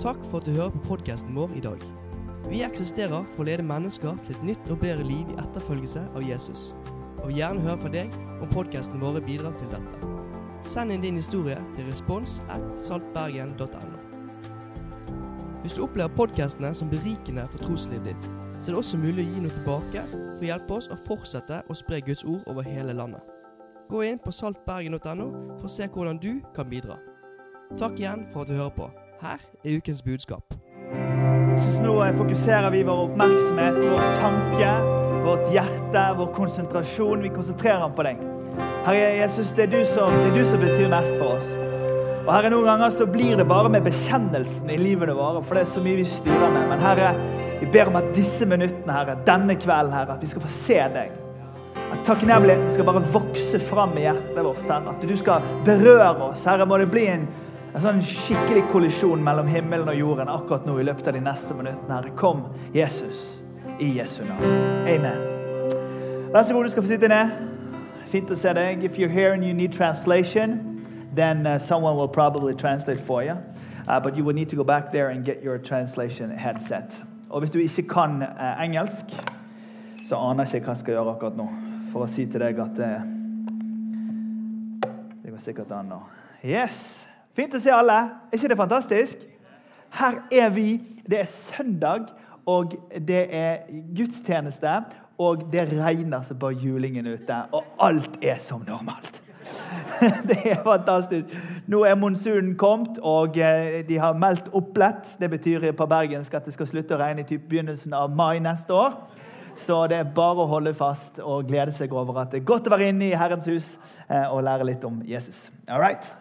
Takk for at du hører på podkasten vår i dag. Vi eksisterer for å lede mennesker til et nytt og bedre liv i etterfølgelse av Jesus. Og vil gjerne høre fra deg om podkasten vår bidrar til dette. Send inn din historie til respons at saltbergen.no. Hvis du opplever podkastene som berikende for troslivet ditt, så er det også mulig å gi noe tilbake for å hjelpe oss å fortsette å spre Guds ord over hele landet. Gå inn på saltbergen.no for å se hvordan du kan bidra. Takk igjen for at du hører på. Her er ukens budskap. Så nå fokuserer vi vår oppmerksomhet, vår tanke, vårt hjerte, vår konsentrasjon. Vi konsentrerer på deg. Herre Jesus, det er, du som, det er du som betyr mest for oss. Og Herre, Noen ganger så blir det bare med bekjennelsen i livet vårt, for det er så mye vi styrer med. Men Herre, vi ber om at disse minuttene, Herre, denne kvelden, Herre, at vi skal få se deg. At takknemligheten skal bare vokse fram i hjertet vårt. Herre. At du skal berøre oss. Herre, må det bli en, en sånn skikkelig kollisjon mellom himmelen og jorden akkurat nå i løpet av de neste minuttene. Herre, kom, Jesus, i Jesu navn. Amen. Vær så god, du skal få sitte ned. Fint å se deg. If you're here and you need translation, then uh, someone will probably translate for you. Uh, but you will need to go back there and get your translation headset. Og hvis du ikke kan uh, engelsk, så aner jeg ikke hva jeg skal gjøre akkurat nå. For å si til deg at uh, Det går sikkert an nå. Yes! Fint å se alle. Er ikke det fantastisk? Her er vi. Det er søndag, og det er gudstjeneste. Og det regner som bare julingen ute, og alt er som normalt. Det er fantastisk. Nå er monsunen kommet, og eh, de har meldt opplett. Det betyr på bergensk at det skal slutte å regne i begynnelsen av mai neste år. Så det er bare å holde fast og glede seg over at det er godt å være inne i Herrens hus eh, og lære litt om Jesus. All right.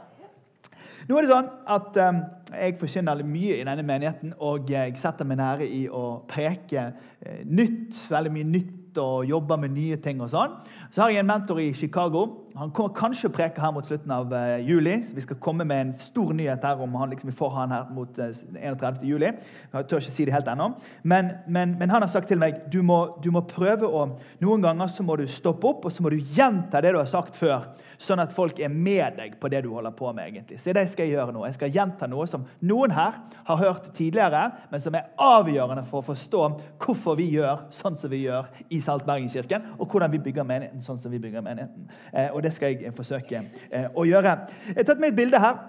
Nå er det sånn at um, Jeg forkynner mye i denne menigheten, og jeg setter meg nære i å preke eh, nytt, veldig mye nytt og jobber med nye ting. og sånn. Så har jeg en mentor i Chicago. Han kommer kanskje å preke her mot slutten av uh, juli. så Vi skal komme med en stor nyhet her om han liksom, får han her mot uh, eh, 31. juli. Jeg tør ikke si det helt ennå. Men, men, men, han har sagt til meg du må, du må prøve å Noen ganger så må du stoppe opp og så må du gjenta det du har sagt før, sånn at folk er med deg på det du holder på med. egentlig. Så det skal jeg gjøre nå. Jeg skal gjenta noe som noen her har hørt tidligere, men som er avgjørende for å forstå hvorfor vi gjør sånn som vi gjør i Saltbergenkirken, og hvordan vi bygger menigheten sånn som vi bygger menigheten. Eh, og Det skal jeg forsøke eh, å gjøre. Jeg har tatt med et bilde her.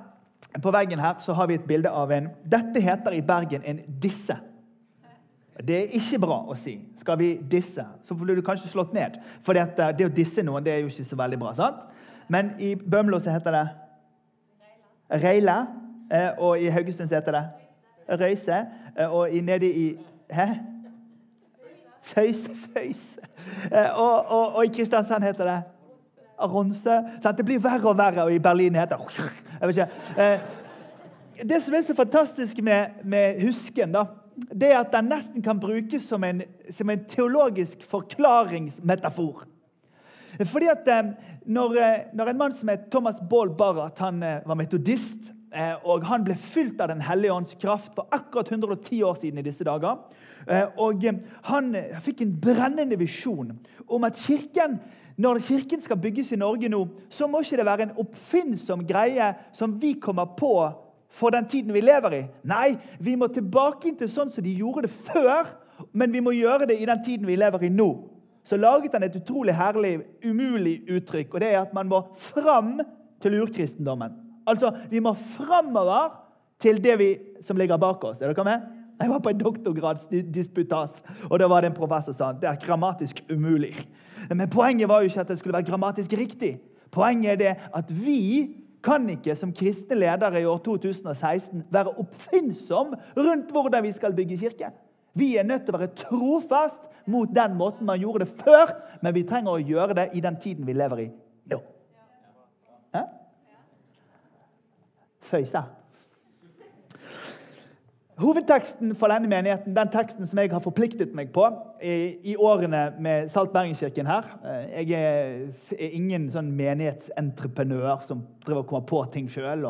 På veggen her så har vi et bilde av en Dette heter i Bergen en disse. Det er ikke bra å si. Skal vi disse, så blir du kanskje slått ned. For det, det å disse noen det er jo ikke så veldig bra. sant? Men i Bømlo så heter det Reila. Eh, og i Haugesund så heter det Røyse. Og nede i Hæ? Føyse, Føyse. Og, og, og, i Kristiansand heter det Aronse. Det blir verre og verre, og i Berlin heter det ikke. Det som er så fantastisk med, med husken, da, det er at den nesten kan brukes som en, som en teologisk forklaringsmetafor. Fordi at når, når, en mann som het Thomas Baal Barrat han var metodist, og han ble fylt av Den hellige ånds kraft for akkurat 110 år siden i disse dager Eh, og eh, Han fikk en brennende visjon om at kirken, når kirken skal bygges i Norge nå, så må ikke det være en oppfinnsom greie som vi kommer på for den tiden vi lever i. Nei, vi må tilbake til sånn som de gjorde det før, men vi må gjøre det i den tiden vi lever i nå. Så laget han et utrolig herlig, umulig uttrykk, og det er at man må fram til urkristendommen. Altså, Vi må framover til det vi, som ligger bak oss. Er dere med? Jeg var på en doktorgradsdisputas, og da var det en professor som sa det er grammatisk umulig. Men poenget var jo ikke at det skulle være grammatisk riktig. Poenget er det at vi kan ikke som kristne ledere i år 2016 være oppfinnsom rundt hvordan vi skal bygge kirke. Vi er nødt til å være trofast mot den måten man gjorde det før, men vi trenger å gjøre det i den tiden vi lever i nå. Hæ? Føysa. Hovedteksten for denne menigheten, den teksten som jeg har forpliktet meg på i, årene med Salt Bergenskirken her eh, Jeg er ingen sånn menighetsentreprenør som driver og kommer på ting sjøl.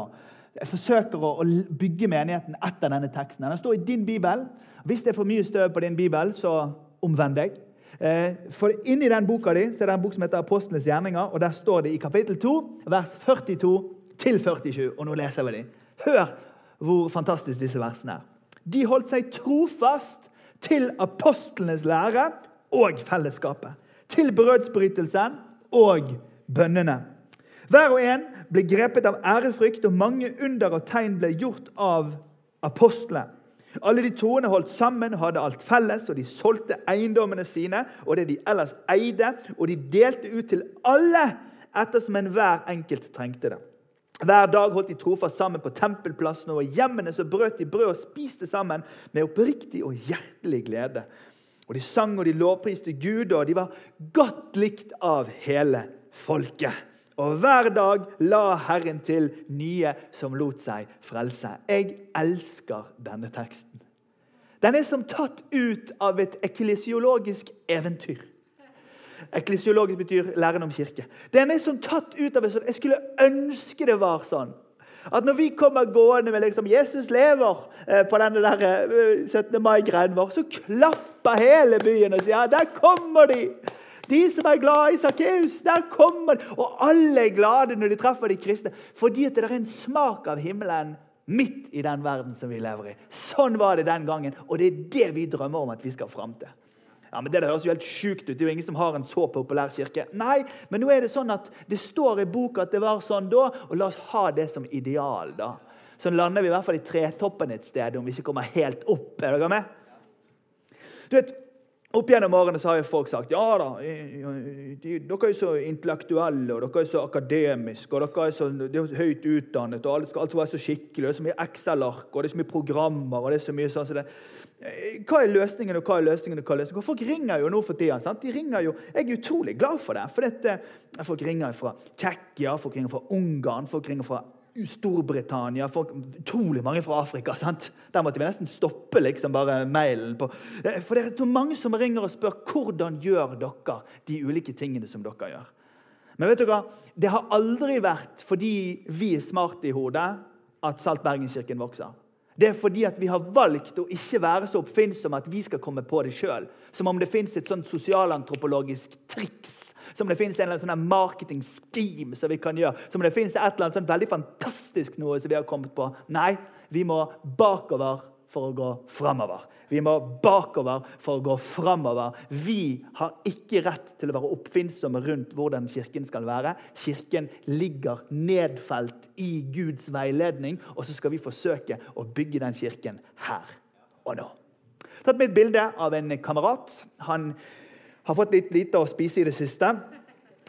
Jeg forsøker å, å, bygge menigheten etter denne teksten. Den står i din bibel. Hvis det er for mye støv på din bibel, så omvend deg. Eh, for Inni den boka di så er det en bok som heter Apostlenes gjerninger. og Der står det i kapittel 2, vers 42 til 47. Og nå leser vi dem. Hør hvor fantastisk disse versene er. De holdt seg trofast til apostlenes lære og fellesskapet. Til brødsbrytelsen og bønnene. Hver og en ble grepet av ærefrykt, og mange under og tegn ble gjort av apostlene. Alle de troende holdt sammen hadde alt felles, og de solgte eiendommene sine og det de ellers eide, og de delte ut til alle ettersom enhver enkelt trengte det. Hver dag holdt de trofast sammen på tempelplassen, og i hjemmene så brøt de brød og spiste sammen med oppriktig og hjertelig glede. Og De sang og de lovpriste Gud, og de var godt likt av hele folket. Og hver dag la Herren til nye som lot seg frelse. Jeg elsker denne teksten. Den er som tatt ut av et eklesiologisk eventyr. Eklesiologisk betyr læren om kirke. Den er sånn tatt ut av et sånt, Jeg skulle ønske det var sånn. At når vi kommer gående med liksom, 'Jesus lever' eh, på denne der, 17. Eh, mai-greien vår, så klapper hele byen og sier ja, 'Der kommer de!' De som er glad i Sakkeus, der kommer de. Og alle er glade når de treffer de kristne. Fordi at det er en smak av himmelen midt i den verden som vi lever i. Sånn var det den gangen, og det er det vi drømmer om at vi skal fram til. Ja, men Det høres jo helt sjukt ut. Det er jo ingen som har en så populær kirke. Nei, men nå er det sånn at det står i boka at det var sånn da, og la oss ha det som ideal. da. Sånn lander vi i hvert fall i tretoppen et sted, om vi ikke kommer helt opp. Er dere med? Du vet, opp gjennom årene har folk sagt ja da, dere er så intellektuelle og dere er så akademiske og dere er så er høyt utdannet. og Alt skal, alt være så skikkelig. Det er så mye Excel-ark og det er så mye programmer. og det er så mye sånn så det. Hva er løsningen og hva er løsningen? og hva er løsningen? Folk ringer jo nå for tida. sant? De ringer jo, Jeg er utrolig glad for det. for dette, Folk ringer fra Tsjekkia, folk ringer fra Ungarn, folk ringer fra Storbritannia, folk, utrolig mange fra Afrika. sant? Der måtte vi nesten stoppe liksom bare mailen. på. Eh, for det er så mange som ringer og spør hvordan gjør dere de ulike tingene som dere gjør. Men vet dere, det har aldri vært fordi vi er smarte i hodet at Salt Bergenskirken vokser. Det er fordi at vi har valgt å ikke være så oppfinnsomme at vi skal komme på det sjøl. Som om det fins et sånt sosialantropologisk triks som det fins en sånn marketing scheme som vi kan gjøre. Som det fins et eller annet sånn veldig fantastisk noe som vi har kommet på. Nei, vi må bakover for å gå framover. Vi må bakover for å gå framover. Vi har ikke rett til å være oppfinnsomme rundt hvordan Kirken skal være. Kirken ligger nedfelt i Guds veiledning, og så skal vi forsøke å bygge den kirken her og nå. Jeg har tatt med et bilde av en kamerat. Han har fått litt lite å spise i det siste.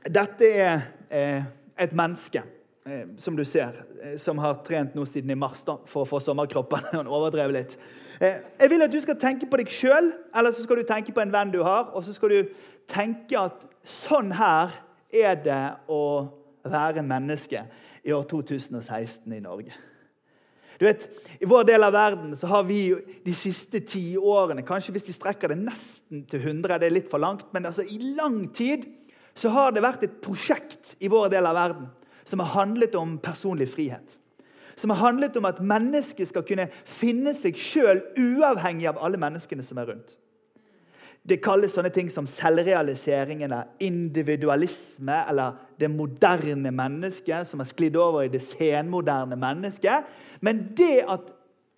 Dette er eh, et menneske, eh, som du ser, eh, som har trent nå siden i mars da, for å få sommerkroppen. Han overdrev litt. Eh, jeg vil at du skal tenke på deg sjøl, eller så skal du tenke på en venn du har. Og så skal du tenke at sånn her er det å være menneske i år 2016 i Norge. Du vet, I vår del av verden så har vi de siste ti årene Kanskje hvis vi strekker det nesten til 100, det er litt for langt, men altså i lang tid så har det vært et prosjekt i vår del av verden som har handlet om personlig frihet. Som har handlet om at mennesket skal kunne finne seg sjøl uavhengig av alle menneskene som er rundt. Det kalles sånne ting som selvrealisering eller individualisme eller det moderne mennesket som har sklidd over i det senmoderne mennesket. Men det at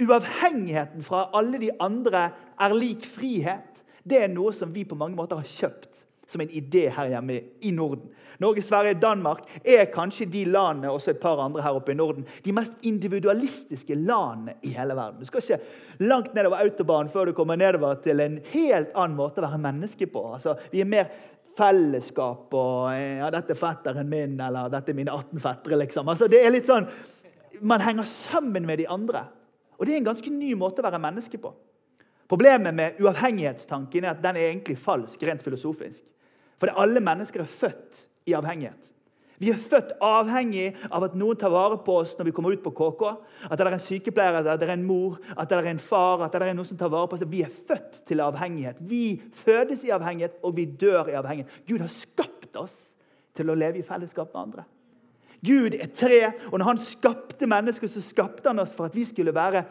uavhengigheten fra alle de andre er lik frihet, det er noe som vi på mange måter har kjøpt som en idé her hjemme i Norden. Norge, Sverige, Danmark er kanskje de landene også et par andre her oppe i Norden, de mest individualistiske landene i hele verden. Du skal ikke langt nedover autobanen før du kommer nedover til en helt annen måte å være menneske på. Altså, vi er mer fellesskap og ja, 'Dette er fetteren min', eller 'Dette er mine 18 fettere'. Liksom. Altså, det er litt sånn, Man henger sammen med de andre. Og det er en ganske ny måte å være menneske på. Problemet med uavhengighetstanken er at den er egentlig falsk rent filosofisk. For alle mennesker er født i avhengighet. Vi er født avhengig av at noen tar vare på oss når vi kommer ut på KK. At det er en sykepleier, at det er en mor, at det er en far. at det er noen som tar vare på oss. Vi er født til avhengighet. Vi fødes i avhengighet, og vi dør i avhengighet. Gud har skapt oss til å leve i fellesskap med andre. Gud er tre, og når han skapte mennesker, så skapte han oss for at vi skulle være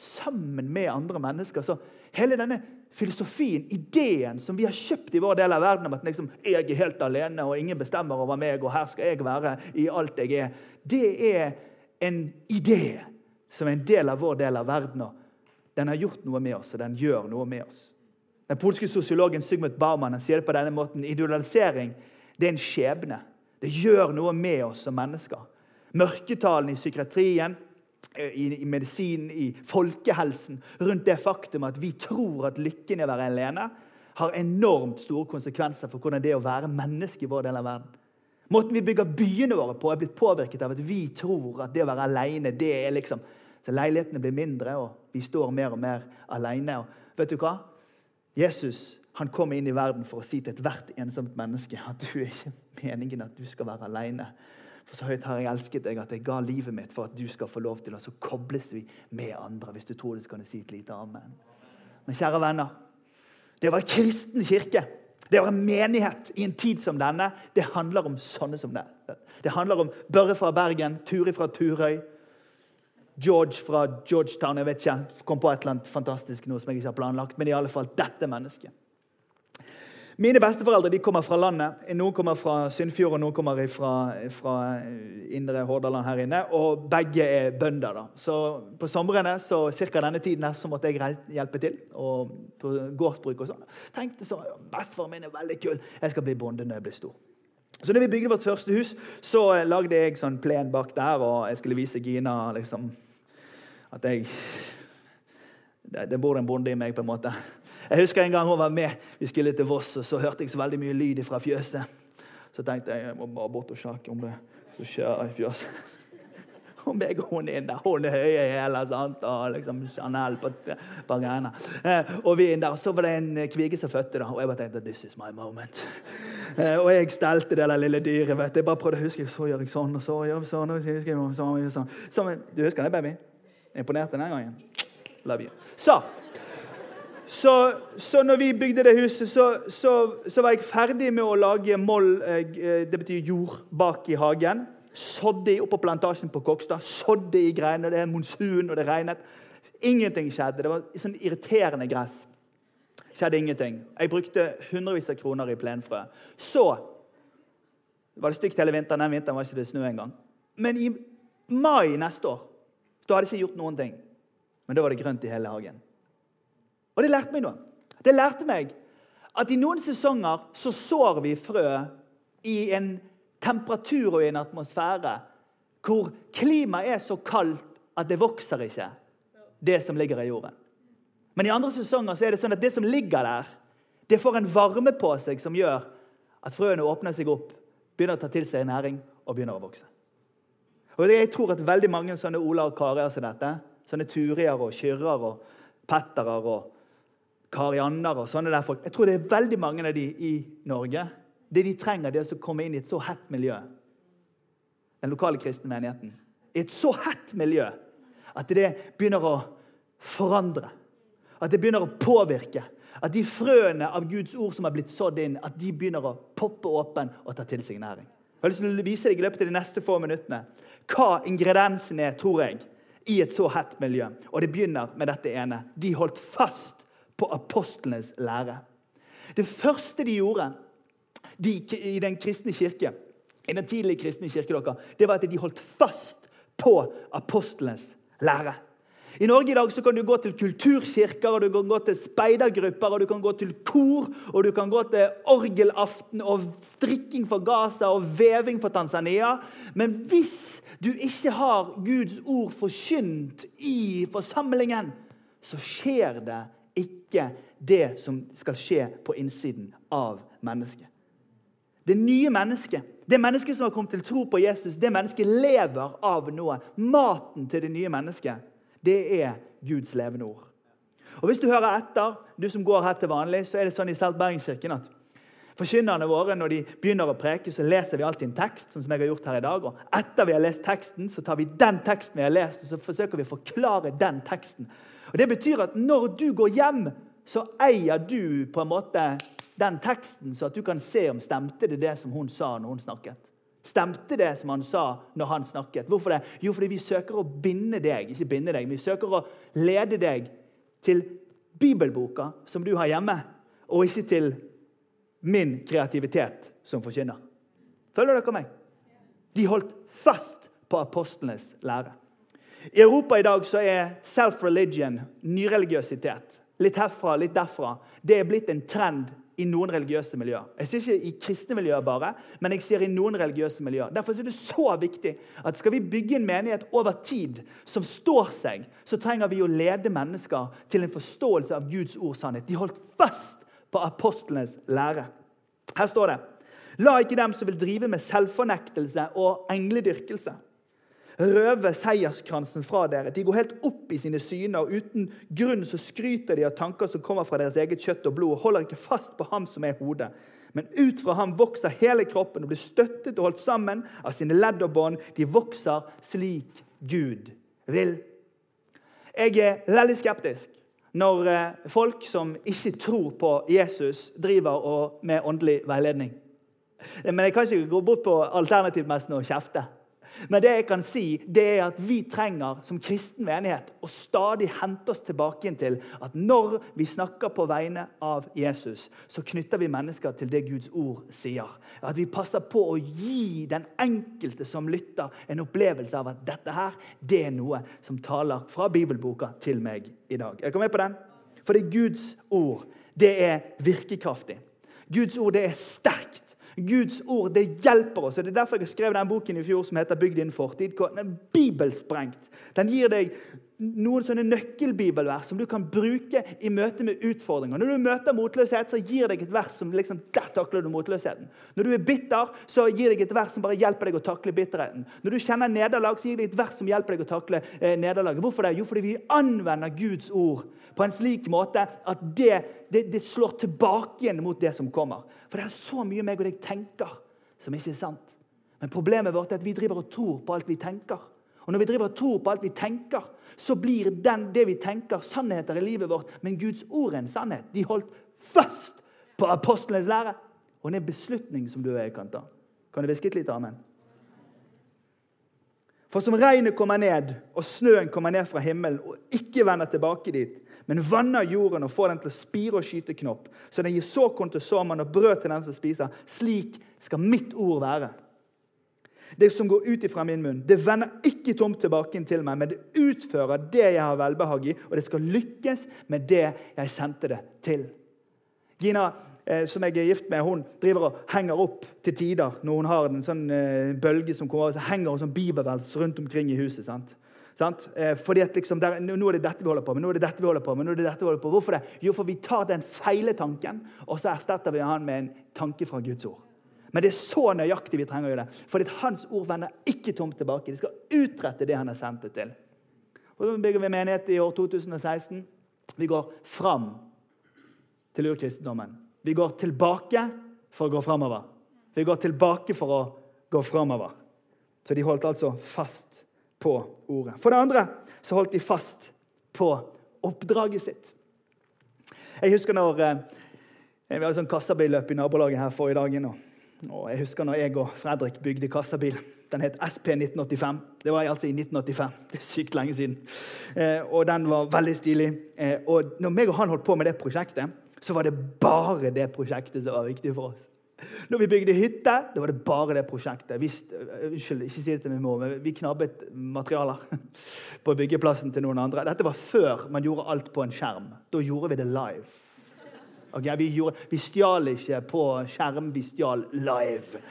sammen med andre mennesker. Så hele denne filosofien, ideen som vi har kjøpt i vår del av verden om at liksom, jeg er helt alene og ingen bestemmer over meg, og her skal jeg være i alt jeg er, det er en idé som er en del av vår del av verden. og Den har gjort noe med oss, og den gjør noe med oss. Den polske sosiologen Sigmund Baumann sier det på denne måten. Individualisering det er en skjebne. Det gjør noe med oss som mennesker. Mørketallene i psykiatrien, i, i medisinen, i folkehelsen rundt det faktum at vi tror at lykken i å være alene har enormt store konsekvenser for hvordan det er å være menneske i vår del av verden. Måten vi bygger byene våre på, er blitt påvirket av at vi tror at det å være alene det er liksom Så leilighetene blir mindre, og vi står mer og mer alene. Og vet du hva? Jesus han kom inn i verden for å si til ethvert ensomt menneske at du er ikke meningen at du skal være alene. For så høyt har jeg elsket deg at jeg ga livet mitt for at du skal få lov til å så kobles vi med andre. Hvis du tror det, så kan du si et lite amen. Men kjære venner, det å være kristen kirke det å være menighet i en tid som denne, det handler om sånne som det. Det handler om Børre fra Bergen, Turi fra Turøy, George fra Georgetown. jeg vet ikke, Kom på et eller annet fantastisk noe som jeg ikke har planlagt. Men i alle fall dette mennesket. Mine besteforeldre de kommer fra landet. Noen kommer fra Sunnfjord, og noen kommer fra, fra eh, indre Hordaland her inne. Og begge er bønder. da. Så På somrene så cirka denne tiden her, så måtte jeg hjelpe til. og på gårdsbruk og sånn. Tenkte så, Bestefaren min er veldig kul. Jeg skal bli bonde når jeg blir stor. Så når vi bygde vårt første hus, så lagde jeg sånn plen bak der, og jeg skulle vise Gina liksom, at jeg det, det bor en bonde i meg, på en måte. Jeg husker en gang hun var med. Vi skulle til Voss, og så hørte jeg så veldig mye lyd fra fjøset. Så tenkte jeg jeg må bare bort og sjekke om det så skjer i fjøset. Og meg og hun inn der. Hun er høye i hæler og liksom Chanel på, på greiene. Eh, og vi inn der, og så var det en kvige som fødte, da. og jeg bare tenkte this is my moment. Eh, og jeg stelte det der lille dyret. vet du. Jeg bare prøvde å huske. Så gjør jeg sånn, og så gjør jeg sånn. og så gjør jeg sånn, og sånn. Så, du husker det, baby? Imponerte den gangen? Love you. Så så, så når vi bygde det huset, så, så, så, var jeg ferdig med å lage moll, eh, det betyr jord, bak i hagen. Sådde opp på plantasjen på Kokstad. Sådde i greiene. Det er monsun, og det regnet. Ingenting skjedde. Det var sånn irriterende gress. Skjedde ingenting. Jeg brukte hundrevis av kroner i plenfrø. Så var det stygt hele vinteren. Den vinteren var ikke det snø engang. Men i mai neste år da hadde jeg ikke gjort noen ting. Men da var det grønt i hele hagen. Og det lærte meg noe. Det lærte meg at i noen sesonger så sår vi frø i en temperatur og i en atmosfære hvor klimaet er så kaldt at det vokser ikke, det som ligger i jorden. Men i andre sesonger så er det sånn at det som ligger der, det får en varme på seg som gjør at frøene åpner seg opp, begynner å ta til seg næring og begynner å vokse. Og Jeg tror at veldig mange sånne Ola og Karier som dette, sånne Turier og Kyrrer og Petterer og Karianner og sånne der folk. Jeg tror det er veldig mange av de i Norge. Det de trenger, det er å komme inn i et så hett miljø. Den lokale kristne menigheten. I et så hett miljø at det begynner å forandre. At det begynner å påvirke. At de frøene av Guds ord som har blitt sådd inn, at de begynner å poppe åpen og ta til seg næring. Jeg har lyst til å vise deg i løpet av de neste få minuttene hva ingrediensene er, tror jeg, i et så hett miljø. Og det begynner med dette ene. De holdt fast på apostlenes lære. Det første de gjorde de, i den kristne kirke, i den tidlige kristne kirke, dere, det var at de holdt fast på apostlenes lære. I Norge i dag så kan du gå til kulturkirker, og du kan gå til speidergrupper, og du kan gå til kor, og du kan gå til orgelaften og strikking for Gaza og veving for Tanzania. Men hvis du ikke har Guds ord forkynt i forsamlingen, så skjer det ikke det som skal skje på innsiden av mennesket. Det nye mennesket, det mennesket som har kommet til tro på Jesus, det mennesket lever av noe. Maten til det nye mennesket, det er Guds levende ord. Og Hvis du hører etter, du som går her til vanlig, så er det sånn i Selt Bergenskirken at forkynnerne våre når de begynner å preke, så leser vi alltid en tekst. sånn som jeg har gjort her i dag. Og etter vi har lest teksten, så tar vi den teksten vi har lest, og så forsøker vi å forklare den teksten. Og Det betyr at når du går hjem, så eier du på en måte den teksten, så at du kan se om stemte det det som hun sa når hun snakket. Stemte det som han sa når han snakket? Hvorfor det? Jo, fordi vi søker å binde deg, ikke binde deg, men vi søker å lede deg til bibelboka som du har hjemme, og ikke til min kreativitet som forkynner. Følger dere meg? De holdt fast på apostlenes lære. I Europa i dag så er self-religion, nyreligiøsitet, litt herfra, litt derfra, det er blitt en trend i noen religiøse miljøer. Jeg sier ikke i kristne miljøer bare, men jeg sier i noen religiøse miljøer. Derfor er det så viktig at skal vi bygge en menighet over tid som står seg, så trenger vi å lede mennesker til en forståelse av Guds ords sannhet. De holdt fast på apostlenes lære. Her står det La ikke dem som vil drive med selvfornektelse og engledyrkelse, røve seierskransen fra dere. De går helt opp i sine syner, og uten grunn så skryter de av tanker som kommer fra deres eget kjøtt og blod, og holder ikke fast på ham som er hodet. Men ut fra ham vokser hele kroppen og blir støttet og holdt sammen av sine ledd og bånd. De vokser slik Gud vil. Jeg er veldig skeptisk når eh, folk som ikke tror på Jesus, driver med åndelig veiledning. Men jeg kan ikke gå bort på alternativmessen og kjefte. Men det jeg kan si, det er at vi trenger som kristen menighet å stadig hente oss tilbake til at når vi snakker på vegne av Jesus, så knytter vi mennesker til det Guds ord sier. At vi passer på å gi den enkelte som lytter, en opplevelse av at dette her, det er noe som taler fra bibelboka til meg i dag. Er dere med på den? For det er Guds ord, det er virkekraftig. Guds ord, det er sterkt. Guds ord det hjelper oss. og Det er derfor jeg skrev den boken i fjor som heter 'Bygg din fortid'. Den er bibelsprengt. Den gir deg noen sånne nøkkelbibelvers som du kan bruke i møte med utfordringer. Når du møter motløshet, så gir deg et vers som liksom, der takler du motløsheten. Når du er bitter, så gir deg et vers som bare hjelper deg å takle bitterheten. Når du kjenner nederlag, så gir deg et vers som hjelper deg å takle eh, nederlaget. Hvorfor det? Jo, fordi vi anvender Guds ord på en slik måte at det, det, det slår tilbake igjen mot det som kommer. For det er så mye meg og deg tenker som ikke er sant. Men problemet vårt er at vi driver og tror på alt vi tenker. Og når vi driver og tror på alt vi tenker, så blir den, det vi tenker, sannheter i livet vårt. Men Guds ord er en sannhet. De holdt fast på apostlenes lære. Og det er en beslutning som du og jeg kan ta. Kan du hviske et lite amen? For som regnet kommer ned, og snøen kommer ned fra himmelen og ikke vender tilbake dit, men vanner jorden og får den til å spire og skyte knopp, så den gir såkorn til såmannen og brød til den som spiser. Slik skal mitt ord være. Det som går ut ifra min munn, det vender ikke tomt tilbake til meg, men det utfører det jeg har velbehag i, og det skal lykkes med det jeg sendte det til. Gina eh, som jeg er gift med, hun driver og henger opp til tider når hun har en sånn eh, bølge som kommer, så henger hun sånn bibelvels rundt omkring i huset. sant? Eh, fordi at liksom, der, Nå er det dette vi holder på med. nå er det dette vi holder på med, nå er det dette vi holder på Hvorfor det? Jo, for vi tar den feile tanken, og så erstatter vi han med en tanke fra Guds ord. Men det er så nøyaktig vi trenger å gjøre det. Fordi hans ord vender ikke tomt tilbake. De skal utrette det han har sendt det til. Og Så bygger vi menighet i år 2016. Vi går fram til urkristendommen. Vi går tilbake for å gå framover. Vi går tilbake for å gå framover. Så de holdt altså fast på ordet. For det andre så holdt de fast på oppdraget sitt. Jeg husker når eh, Vi hadde sånn kassabilløp i nabolaget her forrige dagen. Og jeg husker når jeg og Fredrik bygde kassabil. Den het SP 1985. Det var jeg altså i 1985. Det er sykt lenge siden. Eh, og den var veldig stilig. Eh, og når meg og han holdt på med det prosjektet, så var det bare det prosjektet som var viktig for oss. Når vi bygde hytte, da var det bare det prosjektet. Vi, øh, unnskyld, ikke si det til min mor, men vi knabbet materialer på byggeplassen til noen andre. Dette var før man gjorde alt på en skjerm. Da gjorde vi det live. Okay, vi, gjorde, vi stjal ikke på skjerm, vi stjal live.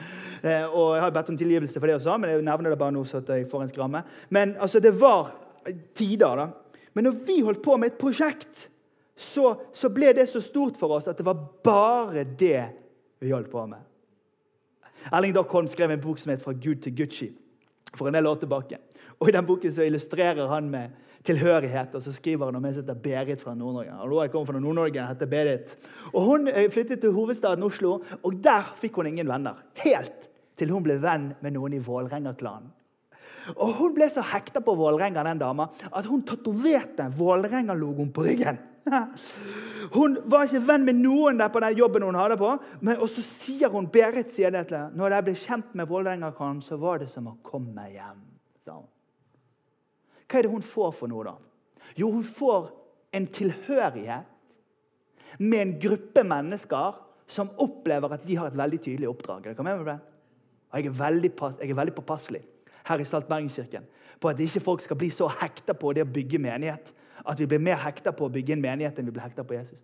Eh, og Jeg har bedt om tilgivelse for det også, men jeg nevner det bare nå. så at jeg får en skramme. Men altså, det var tider, da. Men når vi holdt på med et prosjekt, så, så ble det så stort for oss at det var bare det vi holdt på med. Erling Dockholm skrev en bok som het 'Fra Gud til Gucci' for en del år tilbake. Og I den boken så illustrerer han med tilhørighet, og så skriver han om jeg heter Berit fra Nord-Norge. Og jeg kommer fra Nord-Norge, heter Berit. Og Hun eh, flyttet til hovedstaden Oslo, og der fikk hun ingen venner. Helt til hun ble venn med noen i Vålerenga-klanen. Og Hun ble så hekta på Vålerenga den dama, at hun tatoverte Vålerenga-logoen på ryggen. Hun var ikke venn med noen der på den jobben hun hadde på. Men, og så sier hun, Berit sier det til når jeg ble kjent med Vålerenga-karen, så var det som å komme hjem. sa hun. Hva er det hun får for noe, da? Jo, hun får en tilhørighet med en gruppe mennesker som opplever at de har et veldig tydelig oppdrag. Er det Jeg er veldig, jeg er veldig påpasselig her i Salt Bergenskirken på at ikke folk skal bli så hekta på det å bygge menighet at vi blir mer hekta på å bygge en menighet enn vi blir hekta på Jesus.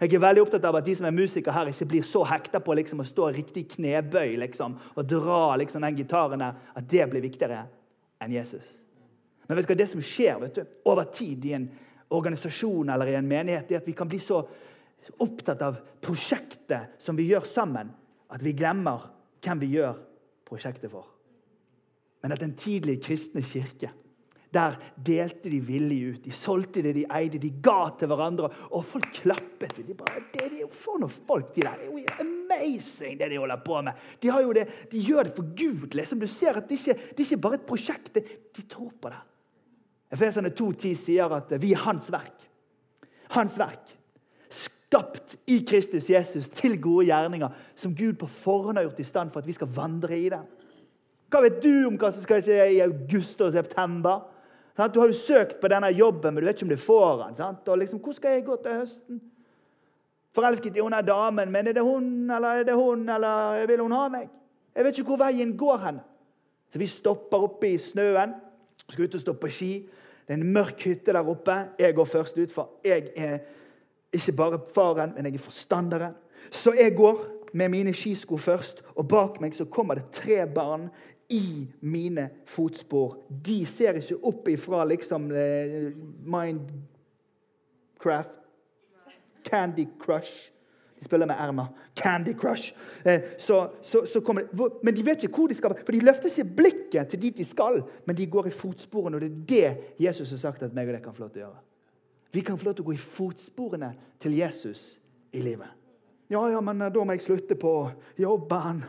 Jeg er veldig opptatt av at de som er musikere her, ikke blir så hekta på liksom, å stå riktig knebøy liksom, og dra liksom, den gitaren der, at det blir viktigere enn Jesus. Men vet du hva, det som skjer vet du, over tid i en organisasjon eller i en menighet, er at vi kan bli så opptatt av prosjektet som vi gjør sammen, at vi glemmer hvem vi gjør prosjektet for. Men at den tidlige kristne kirke der delte de villig ut. De solgte det de eide, de ga til hverandre. Og folk klappet. De bare, det, er jo For noen folk, de der. Det er jo amazing, det de holder på med. De, det, de gjør det for Gud. liksom. Du ser at det ikke det er ikke bare et prosjekt. De tror på det. Efeserne 2,10 sier at vi er hans verk. Hans verk. Skapt i Kristus Jesus til gode gjerninger som Gud på forhånd har gjort i stand for at vi skal vandre i dem. Hva vet du om hva som skal skje i august og september? Du har jo søkt på denne jobben, men du vet ikke om du får den. Liksom, Hvor skal jeg gå til høsten? Forelsket i hun er damen, men er det hun eller er det hun, eller vil hun ha meg? Jeg vet ikke hvor veien går hen. Så vi stopper oppe i snøen. Skal ut og stå på ski. Det er en mørk hytte der oppe. Jeg går først ut, for jeg er ikke bare faren, men jeg er forstanderen. Så jeg går med mine skisko først, og bak meg så kommer det tre barn i mine fotspor. De ser ikke opp ifra liksom eh, Mindcraft, Candy Crush Spiller med Erna. Candy Crush. Eh, så, så, så de, men de vet ikke hvor de skal. For De løfter ikke blikket til dit de skal, men de går i fotsporene. Og det er det Jesus har sagt at meg og deg kan få lov til å gjøre. Vi kan få lov til å gå i fotsporene til Jesus i livet. Ja, ja, men da må jeg slutte på jobben.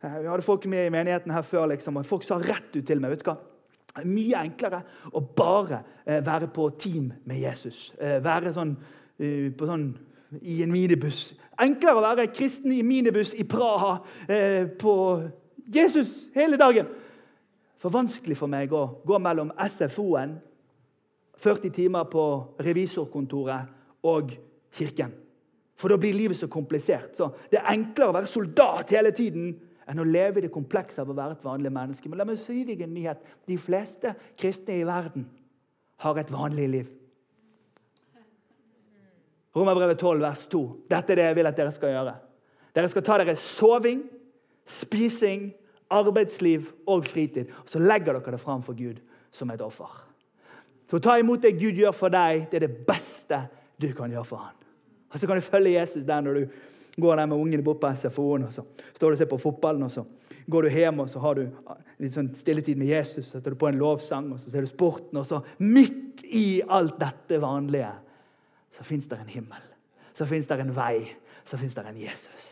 Eh, vi hadde folk med i menigheten her før, liksom, og folk sa rett ut til meg vet du hva? Mye enklere å bare eh, være på team med Jesus. Eh, være sånn, sånn, i en minibuss. Enklere å være kristen i minibuss i Praha på Jesus hele dagen. For vanskelig for meg å gå mellom SFO-en, 40 timer på revisorkontoret, og kirken. For da blir livet så komplisert. Så det er enklere å være soldat hele tiden enn å leve i det komplekse av å være et vanlig menneske. Men la meg si deg en nyhet. De fleste kristne i verden har et vanlig liv. Romerbrevet 12, vers 2. Dette er det jeg vil at dere skal gjøre. Dere skal ta dere soving, spising, arbeidsliv og fritid. Og så legger dere det fram for Gud som et offer. Så ta imot det Gud gjør for deg. Det er det beste du kan gjøre for ham. Og så kan du følge Jesus der når du går der med ungene bort på SFO-en, og så står du og ser på fotballen, og så går du hjem og så har du litt sånn stilletid med Jesus, setter du på en lovsang, og så ser du sporten, og så midt i alt dette vanlige så fins det en himmel. Så fins det en vei. Så fins det en Jesus.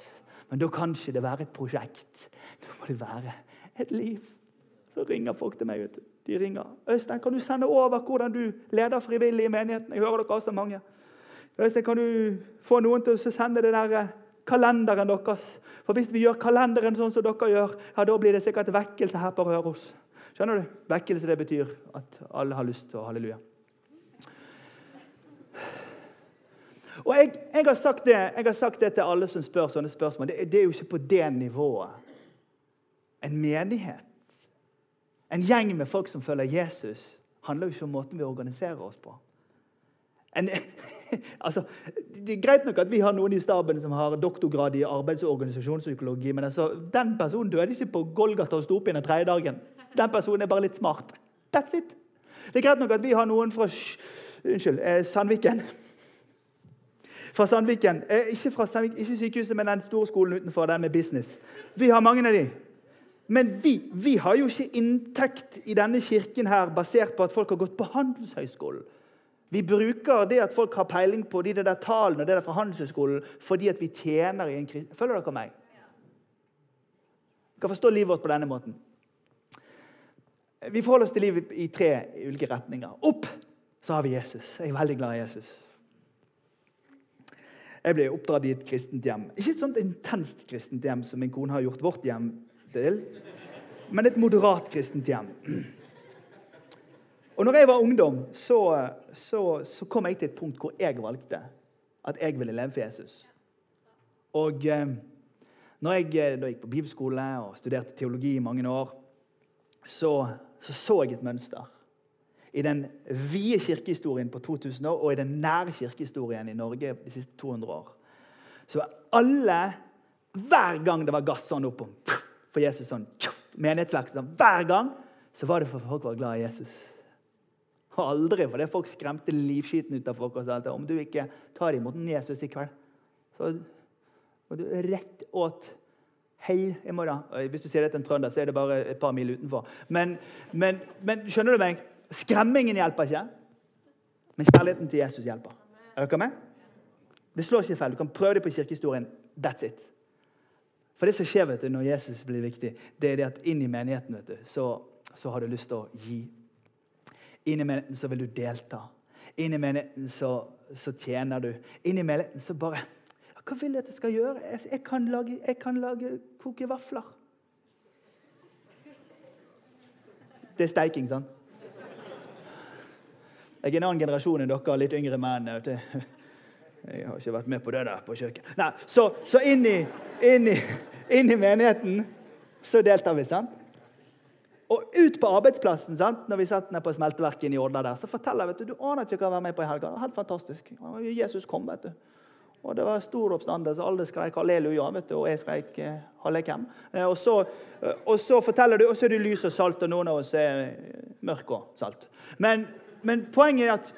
Men da kan ikke det være et prosjekt. Da må det være et liv. Så ringer folk til meg. vet du. De ringer. 'Øystein, kan du sende over hvordan du leder frivillig i menigheten?' Jeg hører dere også mange. Øystein, kan du få noen til å sende det der eh, kalenderen deres. For Hvis vi gjør kalenderen sånn som dere gjør, ja, da blir det sikkert vekkelse her på Røros. Skjønner du? Vekkelse det betyr at alle har lyst til å halleluja. Og jeg, jeg, har det, jeg, har sagt det, til alle som spør sånne spørsmål. Det, det er jo ikke på det nivået. En menighet, en gjeng med folk som følger Jesus, handler jo ikke om måten vi organiserer oss på. En, altså, det er greit nok at vi har noen i staben som har doktorgrad i arbeids- og organisasjonspsykologi, men altså, den personen døde ikke på Golgata og sto opp igjen den tredje dagen. Den personen er bare litt smart. That's it. Det er greit nok at vi har noen fra unnskyld, eh, Sandviken. Fra Sandviken. Eh, ikke fra Sandviken, ikke sykehuset, men den store skolen utenfor, den med business. Vi har mange av de. Men vi, vi har jo ikke inntekt i denne kirken her basert på at folk har gått på Handelshøyskolen. Vi bruker det at folk har peiling på de der tallene og det der fra Handelshøyskolen, fordi at vi tjener i en krise. Følger dere meg? Dere kan forstå livet vårt på denne måten. Vi forholder oss til livet i tre ulike retninger. Opp så har vi Jesus. Jeg er veldig glad i Jesus. Jeg ble oppdratt i et kristent hjem. Ikke et sånt intenst kristent hjem som min kone har gjort vårt hjem til, men et moderat kristent hjem. Og når jeg var ungdom, så, så, så, kom jeg til et punkt hvor jeg valgte at jeg ville leve for Jesus. Og eh, når jeg, eh, da gikk på bibelskole og studerte teologi i mange år, så, så så jeg et mønster. I den vide kirkehistorien på 2000 år og i den nære kirkehistorien i Norge de siste 200 år. Så alle, hver gang det var gass sånn for Jesus sånn, menighetsvekst, hver gang så var det for folk var glad i Jesus. Og aldri fordi folk skremte livskiten ut av folk. og sa Om du ikke tar imot Jesus i kveld, så går du rett åt hell i morgen. Hvis du sier det til en trønder, så er det bare et par mil utenfor. Men, men, men skjønner du meg? Skremmingen hjelper ikke, men kjærligheten til Jesus hjelper. Er dere med? Det slår ikke feil. Du kan prøve det på kirkehistorien. That's it. For det som skjer vet du, når Jesus blir viktig, det er det at inn i menigheten vet du, så, så har du lyst til å gi. Inn i menigheten så vil du delta. Inn i menigheten så, så tjener du. Inn i menigheten så bare Hva vil du at jeg skal gjøre? Jeg, jeg, kan, lage, jeg kan lage koke vafler. Det er steiking, sant? Jeg er en annen generasjon enn dere, litt yngre menn. Jeg har ikke vært med på det der på kjøkkenet. Nei, Så, så inn, i, inn, i, inn, i, menigheten så deltar vi. sant? Og ut på arbeidsplassen, sant? når vi satt ned på smelteverket i Odda, der, så forteller jeg vet du, du aner ikke hva å være med på i helga. Helt fantastisk. Jesus kom, vet du. Og Det var stor oppstandelse. Alle skrek halleluja, vet du, og jeg skrek eh, hallekem. Eh, og, så, eh, og så forteller du, og så er det lys og salt, og noen av oss er mørk og salt. Men men poenget er at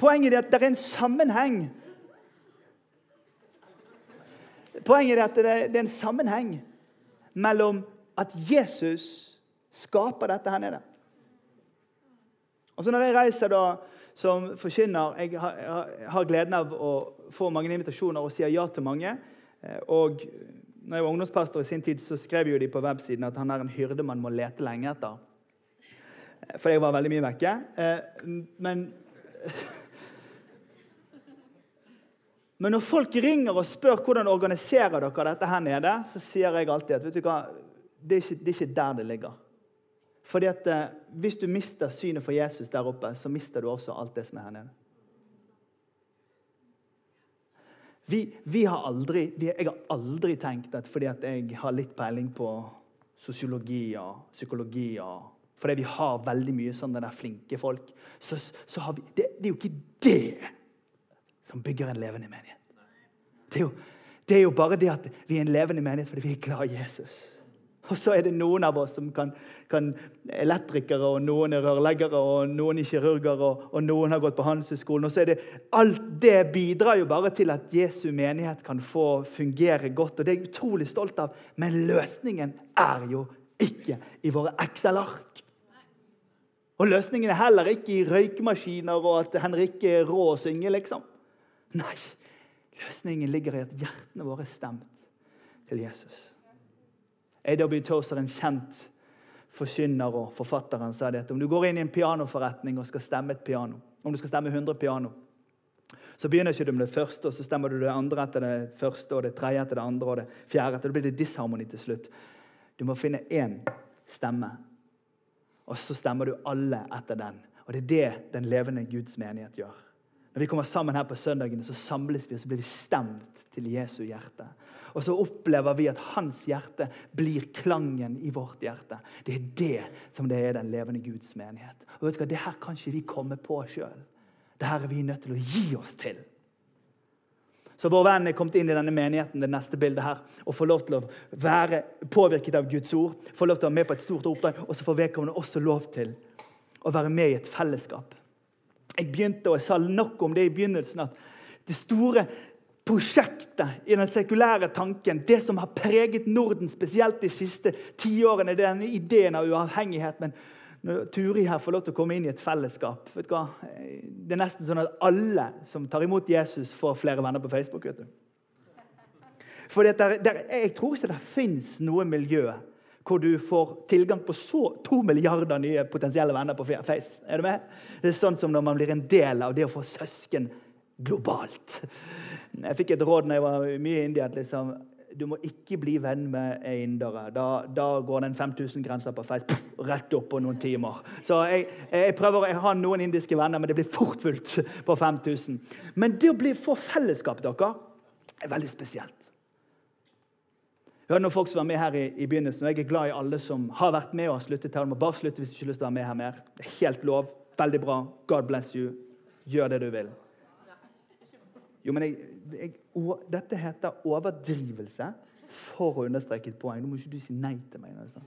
Poenget er at det er en sammenheng. Poenget er at det er en sammenheng mellom at Jesus skaper dette her nede. Og så Når jeg reiser da som forkynner Jeg har, jeg har gleden av å få mange invitasjoner og sier ja til mange. Eh, og når jeg var ungdomspastor i sin tid, så skrev jo de på websiden at han er en hyrde man må lete lenge etter. For jeg var veldig mye vekke. Eh, men Men når folk ringer og spør hvordan organiserer dere dette her nede, så sier jeg alltid at det er ikke, det er ikke der det ligger. Fordi at eh, Hvis du mister synet for Jesus der oppe, så mister du også alt det som er her nede. Vi, vi har aldri, vi, jeg har aldri tenkt at fordi at jeg har litt peiling på sosiologi og psykologi og fordi vi har veldig mye sånne der flinke folk. Så, så vi, det, det, er jo ikke det som bygger en levende menighet. Det er, jo, det er jo bare det at vi er en levende menighet fordi vi er glad i Jesus. Og så er det noen av oss som kan, kan elektrikere, og noen er rørleggere, og noen er kirurger, og, og noen har gått på Handelshøyskolen. Og så er det, alt det bidrar jo bare til at Jesu menighet kan få fungere godt. Og det er jeg utrolig stolt av. Men løsningen er jo ikke i våre Excel-ark. Og løsningen er heller ikke i røykemaskiner og at Henrikke er rå å synge, liksom. Nei, løsningen ligger i at hjertene våre er stemt til Jesus. A.W. Tozer, en kjent forkynner og forfatter, sa det at om du går inn i en pianoforretning og skal stemme et piano, om du skal stemme 100 piano, så begynner ikke du med det første, og så stemmer du det andre etter det første, og det tredje etter det andre, og det fjerde etter. Da blir det disharmoni til slutt. Du må finne én stemme og så stemmer du alle etter den. Og Det er det den levende Guds menighet gjør. Når vi kommer sammen her på søndagene, så samles vi og så blir vi stemt til Jesu hjerte. Og så opplever vi at hans hjerte blir klangen i vårt hjerte. Det er det som det er den levende Guds menighet. Og vet du hva, Det her kan ikke vi komme på sjøl. Det her er vi nødt til å gi oss til. Så vår venn er kommet inn i denne menigheten det neste bildet her, og får lov til å være påvirket av Guds ord, får lov til å være med på et stort oppdrag, og så får vedkommende også lov til å være med i et fellesskap. Jeg begynte, og jeg sa nok om det i begynnelsen, at det store prosjektet i den sekulære tanken, det som har preget Norden spesielt de siste tiårene, det er denne ideen av uavhengighet. men når Turi her får lov til å komme inn i et fellesskap vet du hva? Det er nesten sånn at alle som tar imot Jesus, får flere venner på Facebook. vet du. For Jeg tror ikke det fins noe miljø hvor du får tilgang på så to milliarder nye potensielle venner på Face. Er du med? Det er sånn som når man blir en del av det å få søsken globalt. Jeg fikk et råd når jeg var mye i India. at liksom, du må ikke bli venn med indere. Da, da går den 5000-grensa på Face rett opp på noen timer. Så jeg, jeg prøver å ha noen indiske venner, men det blir fort fullt på 5000. Men det å bli, få fellesskap dere, er veldig spesielt. Jeg hadde noen folk som var med her i, i begynnelsen, og jeg er glad i alle som har vært med og har sluttet her. Du må bare slutte hvis du ikke har lyst til å være med her mer. Det er helt lov. Veldig bra. God bless you. Gjør det du vil. Jo, men jeg, jeg, å, Dette heter overdrivelse for å understreke et poeng. Nå må ikke du si nei til meg. Altså.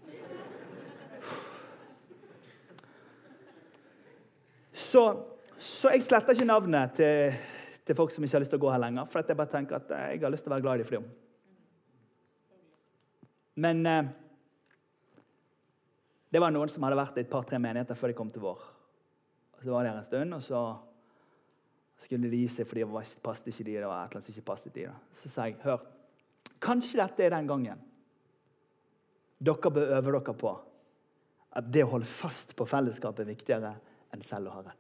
Så, så jeg sletter ikke navnet til, til, folk som ikke har lyst til å gå her lenger. For jeg bare tenker at jeg har lyst til å være glad i dem for dem. Men eh, det var noen som hadde vært i et par-tre menigheter før de kom til vår. Så var det her en stund, og så skulle de seg fordi det passet ikke de, det var et eller annet som ikke passet de. Da. Så sa jeg hør, kanskje dette er den gangen dere bør øve dere på at det å holde fast på fellesskapet er viktigere enn selv å ha rett.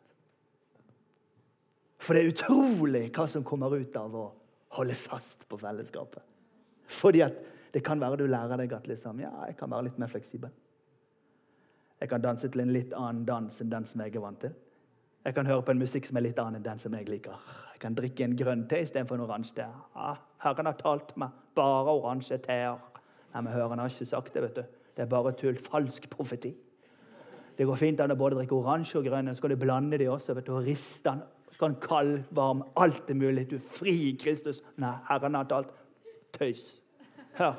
For det er utrolig hva som kommer ut av å holde fast på fellesskapet. Fordi at det kan være du lærer deg at liksom, ja, jeg kan være litt mer fleksibel. Jeg kan danse til en litt annen dans enn den som jeg er vant til. Jeg kan høre på en musikk som er litt annen enn den som jeg liker. Jeg kan drikke en grønn te istedenfor en oransje te. Ja, Herren har talt meg bare oransje teer. Nei, men Høren har ikke sagt det. vet du. Det er bare tull. Falsk profeti. Det går fint an å både drikke oransje og grønn, så kan du blande de også. vet du, og riste den. Kan kald, varm, alt er mulig. Du er fri i Kristus. Nei, Herren har talt. Tøys. Hør.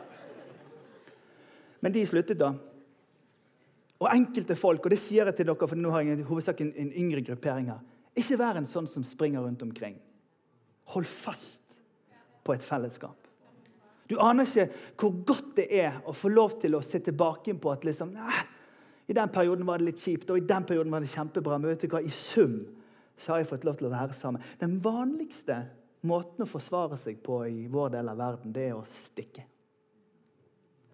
Men de sluttet, da. Og enkelte folk, og det sier jeg til dere, for nå har jeg hovedsak en, en yngre gruppering her Ikke vær en sånn som springer rundt omkring. Hold fast på et fellesskap. Du aner ikke hvor godt det er å få lov til å se tilbake på at liksom, nei, i den perioden var det litt kjipt, og i den perioden var det kjempebra. Men vet du hva, i sum så har jeg fått lov til å være sammen. Den vanligste måten å forsvare seg på i vår del av verden, det er å stikke.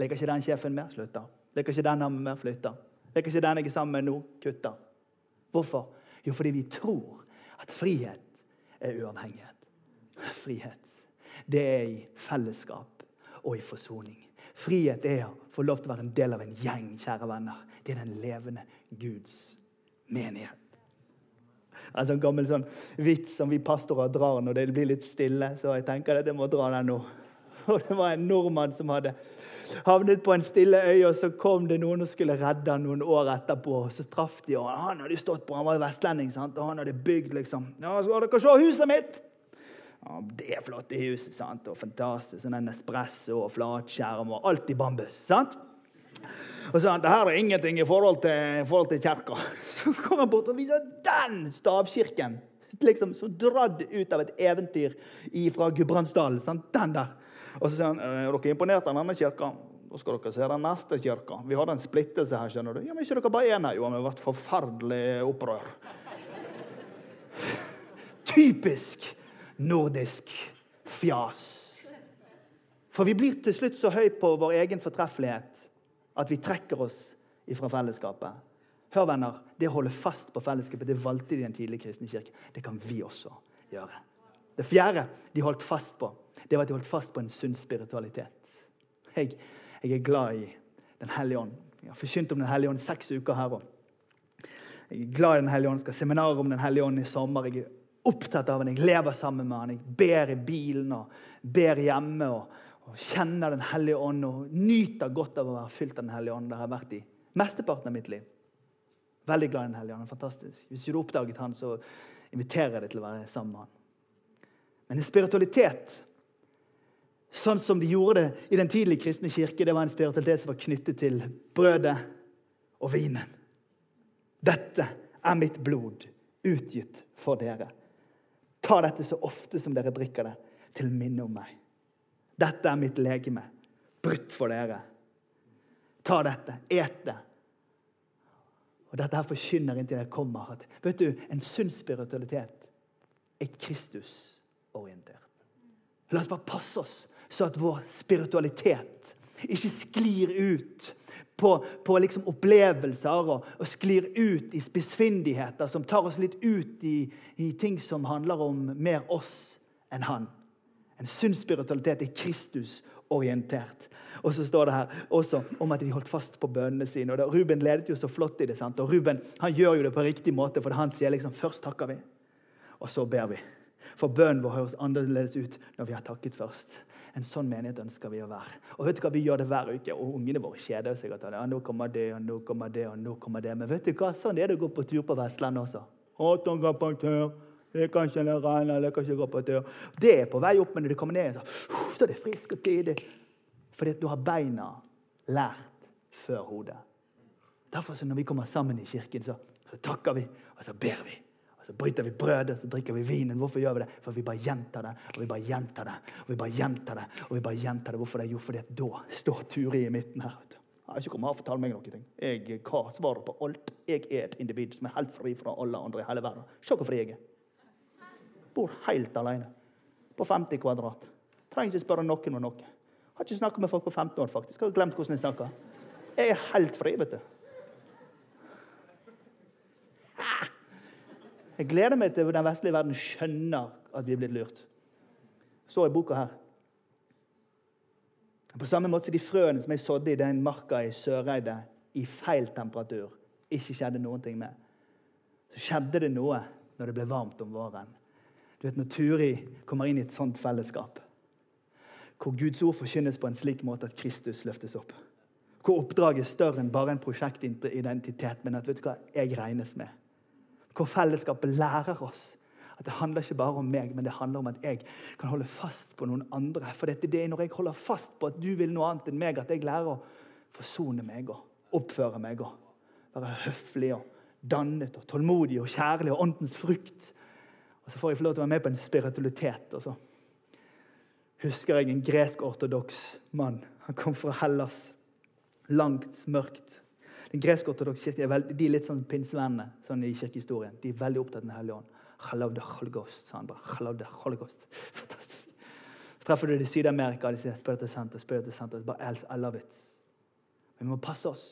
Liker ikke den sjefen mer? Slutter. Liker ikke den med mer? Flytter. Liker ikke den jeg er sammen med nå? Kutter. Hvorfor? Jo, fordi vi tror at frihet er uavhengighet. Frihet, det er i fellesskap og i forsoning. Frihet er å få lov til å være en del av en gjeng, kjære venner. Det er den levende Guds menighet. En sånn gammel sånn vits som vi pastorer drar når det blir litt stille. Så jeg tenker at jeg må dra den nå. Og Det var en nordmann som hadde havnet på en stille øy, og så kom det noen og skulle redde han noen år etterpå. Så traff de, og Han hadde stått på, han var vestlending, sant? og han hadde bygd liksom Ja, skal dere se huset mitt? Ja, Det er flotte huset. sant? Og fantastisk. Sånn espresso og flatskjerm og alt i bambus. sant? Og så sa han det her er ingenting i forhold til, til kirka. Så kom han bort og viser den stavkirken. Liksom så dratt ut av et eventyr fra Gudbrandsdalen. Den der. Og så sier han er dere imponert av denne kirka. Da skal dere se den neste kirka. Vi hadde en splittelse her. skjønner du. Ja, men ikke dere bare én her? Jo, det har vært forferdelig opprør. Typisk nordisk fjas. For vi blir til slutt så høy på vår egen fortreffelighet at vi trekker oss ifra fellesskapet. Hør, venner, Det å holde fast på fellesskapet det valgte de i en tidlig kristne kirke. Det kan vi også gjøre. Det fjerde de holdt fast på, det var at de holdt fast på en sunn spiritualitet. Jeg, jeg er glad i Den hellige ånd. Jeg har forkynt om Den hellige ånd seks uker her òg. Jeg er glad i Den hellige ånd, skal ha seminar om Den hellige ånd i sommer. Jeg er opptatt av den, jeg lever sammen med han. Jeg ber i bilen og ber hjemme. og, og Kjenner Den hellige ånd og nyter godt av å være fylt av Den hellige ånd. Det har jeg vært i mesteparten av mitt liv. Veldig glad i Den hellige ånd. Fantastisk. Hvis du har oppdaget han, så inviterer jeg deg til å være sammen med han. Men en spiritualitet, sånn som de gjorde det i den tidlige kristne kirke, det var en spiritualitet som var knyttet til brødet og vinen. Dette er mitt blod, utgitt for dere. Ta dette så ofte som dere drikker det, til minne om meg. Dette er mitt legeme, brutt for dere. Ta dette, et det. Og Dette her forkynner inntil jeg kommer. At, vet du, En sunn spiritualitet er Kristus orientert. La oss bare passe oss så at vår spiritualitet ikke sklir ut på, på liksom opplevelser og, og, sklir ut i spissfindigheter som tar oss litt ut i, i ting som handler om mer oss enn han. En sunn spiritualitet er Kristus-orientert. Og så står det her også om at de holdt fast på bønnene sine. og Ruben ledet jo så flott i det. sant? Og Ruben han gjør jo det på riktig måte, for han sier liksom først takker vi, og så ber vi. For bønnen vår høres annerledes ut når vi har takket først. En sånn menighet ønsker vi å være. Og vet du hva, Vi gjør det hver uke, og ungene våre kjeder seg. at ja, nå kommer det, og nå kommer det, og nå kommer det. Men vet du hva, sånn er det å gå på tur på Vestlandet også. Åtton går på tur. Det kan ikke regne, det kan ikke gå på tur. Det er på vei opp, men når det kommer ned, så, så er det frisk og tidig. Fordi at du har beina lært før hodet. Derfor så når vi kommer sammen i kirken, så, så takker vi, og så ber vi. Så bryter vi brødet, så drikker vi vinen. Hvorfor gjør vi det? For vi bare gjentar det, og vi bare gjentar det, og vi bare gjentar det. og vi bare gjentar det. Hvorfor det? Jo, fordi da står Turi i midten her. Jeg har ikke kommet her og fortalt meg noe. Jeg har svaret på alt. Jeg er et individ som er helt fri fra alle andre i hele verden. Se hvor fri jeg er. Bor helt alene. På 50 kvadrat. Trenger ikke spørre noen om noe. Har ikke snakka med folk på 15 år, faktisk. Har glemt hvordan jeg snakker. Jeg er helt fri, vet du. Jeg gleder meg til den vestlige verden skjønner at vi er blitt lurt. Så i boka her. På samme måte de frøene som jeg sådde i den marka i Søreide i feil temperatur, ikke skjedde noen ting med. Så skjedde det noe når det ble varmt om våren. Du vet, Når Turi kommer inn i et sånt fellesskap, hvor Guds ord forkynnes på en slik måte at Kristus løftes opp. Hvor oppdraget er større enn bare en prosjektidentitet, men at vet du hva, jeg regnes med. Hvor fellesskapet lærer oss at det handler ikke bare om meg, men det handler om at jeg kan holde fast på noen andre. For dette, det er når jeg holder fast på at du vil noe annet enn meg, at jeg lærer å forsone meg og oppføre meg og være høflig og dannet og tålmodig og kjærlig og åndens frukt. Og så får jeg få lov til å være med på en spiritualitet. og så husker jeg en gresk-ortodoks mann. Han kom fra Hellas. Langt, mørkt. Den gresk-ortodokse kirke er, veldig, de er litt sånn pinsevennene sånn i kirkehistorien. De er veldig opptatt av Den hellige ånd. Halavde holgost, sa han bare. Halavde holgost. Fantastisk. Så treffer du det i Syd-Amerika, de sier spør Santo, Spirit Santo. Bare, I love it. Men vi må passe oss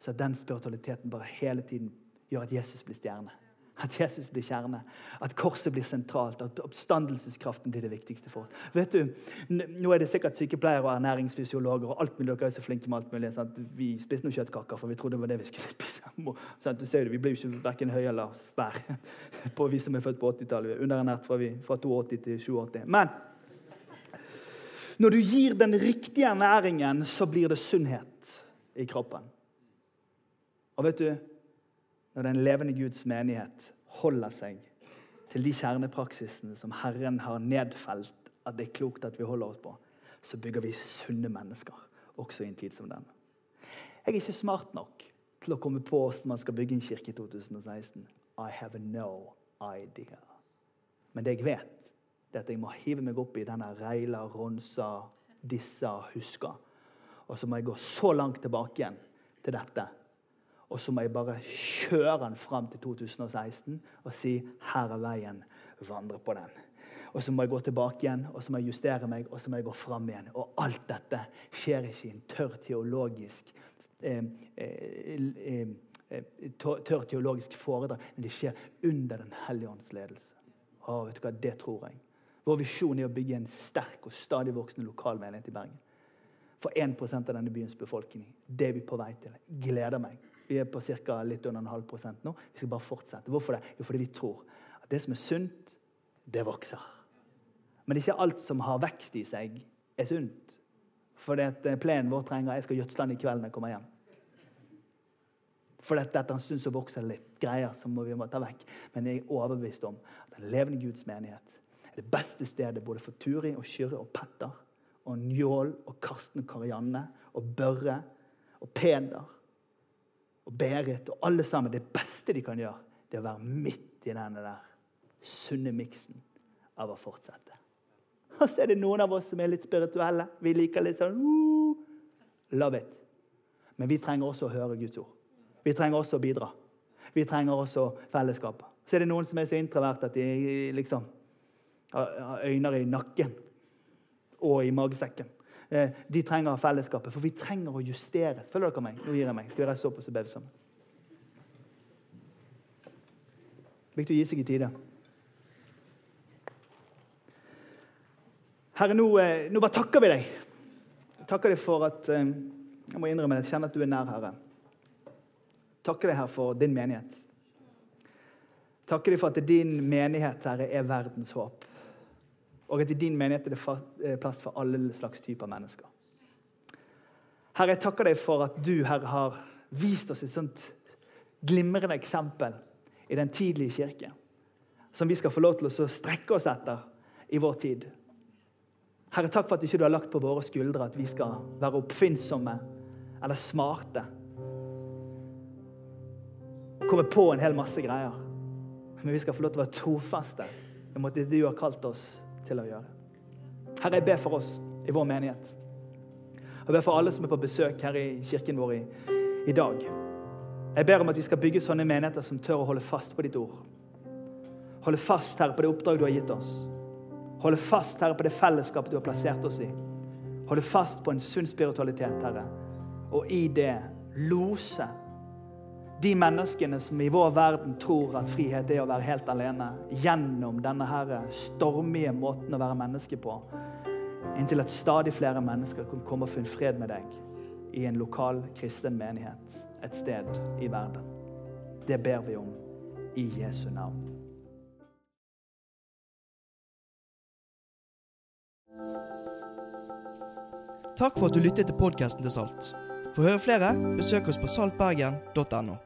så at den spiritualiteten bare hele tiden gjør at Jesus blir stjerne. At Jesus blir kjerne. At korset blir sentralt. At oppstandelseskraften blir det viktigste for oss. Vet du, Nå er det sikkert sykepleiere og ernæringsfysiologer og alt mulig. Dere er så flinke med alt mulig. Sant? Vi spiste noen kjøttkaker, for vi trodde det var det vi skulle spise. Sånn, Du ser det, Vi blir jo ikke verken høye eller svære på vi som er født på 80-tallet. Vi er underernært fra, fra 82 til 87. Men når du gir den riktige ernæringen, så blir det sunnhet i kroppen. Og vet du, når den levende Guds menighet holder seg til de kjernepraksisene som Herren har nedfelt at det er klokt at vi holder oss på, så bygger vi sunne mennesker, også i en tid som den. Jeg er ikke smart nok til å komme på hvordan man skal bygge en kirke i 2016. I have no idea. Men det jeg vet, det er at jeg må hive meg opp i denne reila, ronsa, dissa, huska. Og så må jeg gå så langt tilbake igjen til dette og så må jeg bare kjøre den fram til 2016 og si 'Her er veien. Vandre på den'. Og så må jeg gå tilbake igjen og så må jeg justere meg og så må jeg gå fram igjen. Og alt dette skjer ikke i en tørr teologisk eh, eh, eh, tørr teologisk foredrag, men det skjer under Den hellige ånds ledelse. Å, vet du hva, Det tror jeg. Vår visjon er å bygge en sterk og stadig voksende lokal menighet i Bergen. For 1% av denne byens befolkning. Det er vi på vei til. Gleder meg. Vi er på ca. litt under en halv prosent nå. Vi skal bare fortsette. Hvorfor det? Jo, fordi vi tror at det som er sunt, det vokser. Men ikke alt som har vekst i seg, er sunt. Fordi at eh, plenen vår trenger Jeg skal gjødsle den i kveld når jeg kommer hjem. For etter en stund så vokser det litt greier som vi må ta vekk. Men jeg er overbevist om at den levende Guds menighet er det beste stedet både for Turi og Kyrre og Petter og Njål og Karsten og Karianne og Børre og Peder og Berit og alle sammen. Det beste de kan gjøre, det er å være midt i denne der sunne miksen av å fortsette. Og så er det noen av oss som er litt spirituelle. Vi liker litt sånn uh, Love it. Men vi trenger også å høre Guds ord. Vi trenger også å bidra. Vi trenger også fellesskap. Så er det noen som er så introverte at de liksom har øyner i nakken og i magesekken. Eh, de trenger fellesskapet. For vi trenger å justere. Følger dere meg? Nå gir jeg meg. Skal vi reise opp og be sammen? Viktig å gi seg i tide. Herre, nå, eh, nå, bare takker vi deg. Takker deg for at eh, Jeg må innrømme det, jeg kjenner at du er nær, Herre. Takker deg, her for din menighet. Takker deg for at din menighet, Herre, er verdens håp. Og at i din menighet er det eh, plass for alle slags typer mennesker. Herre, jeg takker deg for at du, Herre, har vist oss et sånt glimrende eksempel i den tidlige kirke, som vi skal få lov til å strekke oss etter i vår tid. Herre, takk for at ikke du har lagt på våre skuldre at vi skal være oppfinnsomme eller smarte. Komme på en hel masse greier. Men vi skal få lov til å være trofaste i det du har kalt oss til å gjøre. Herre, jeg ber for oss i vår menighet. Jeg ber for alle som er på besøk her i kirken vår i, i dag. Jeg ber om at vi skal bygge sånne menigheter som tør å holde fast på ditt ord. Holde fast, Herre, på det oppdraget du har gitt oss. Holde fast, Herre, på det fellesskapet du har plassert oss i. Holde fast på en sunn spiritualitet, Herre. Og i det lose de menneskene som i vår verden tror at frihet er å være helt alene, gjennom denne her stormige måten å være menneske på, inntil at stadig flere mennesker kan komme og finne fred med deg i en lokal kristen menighet et sted i verden. Det ber vi om i Jesu navn. Takk for at du lyttet til podkasten til Salt. For å høre flere, besøk oss på saltbergen.no.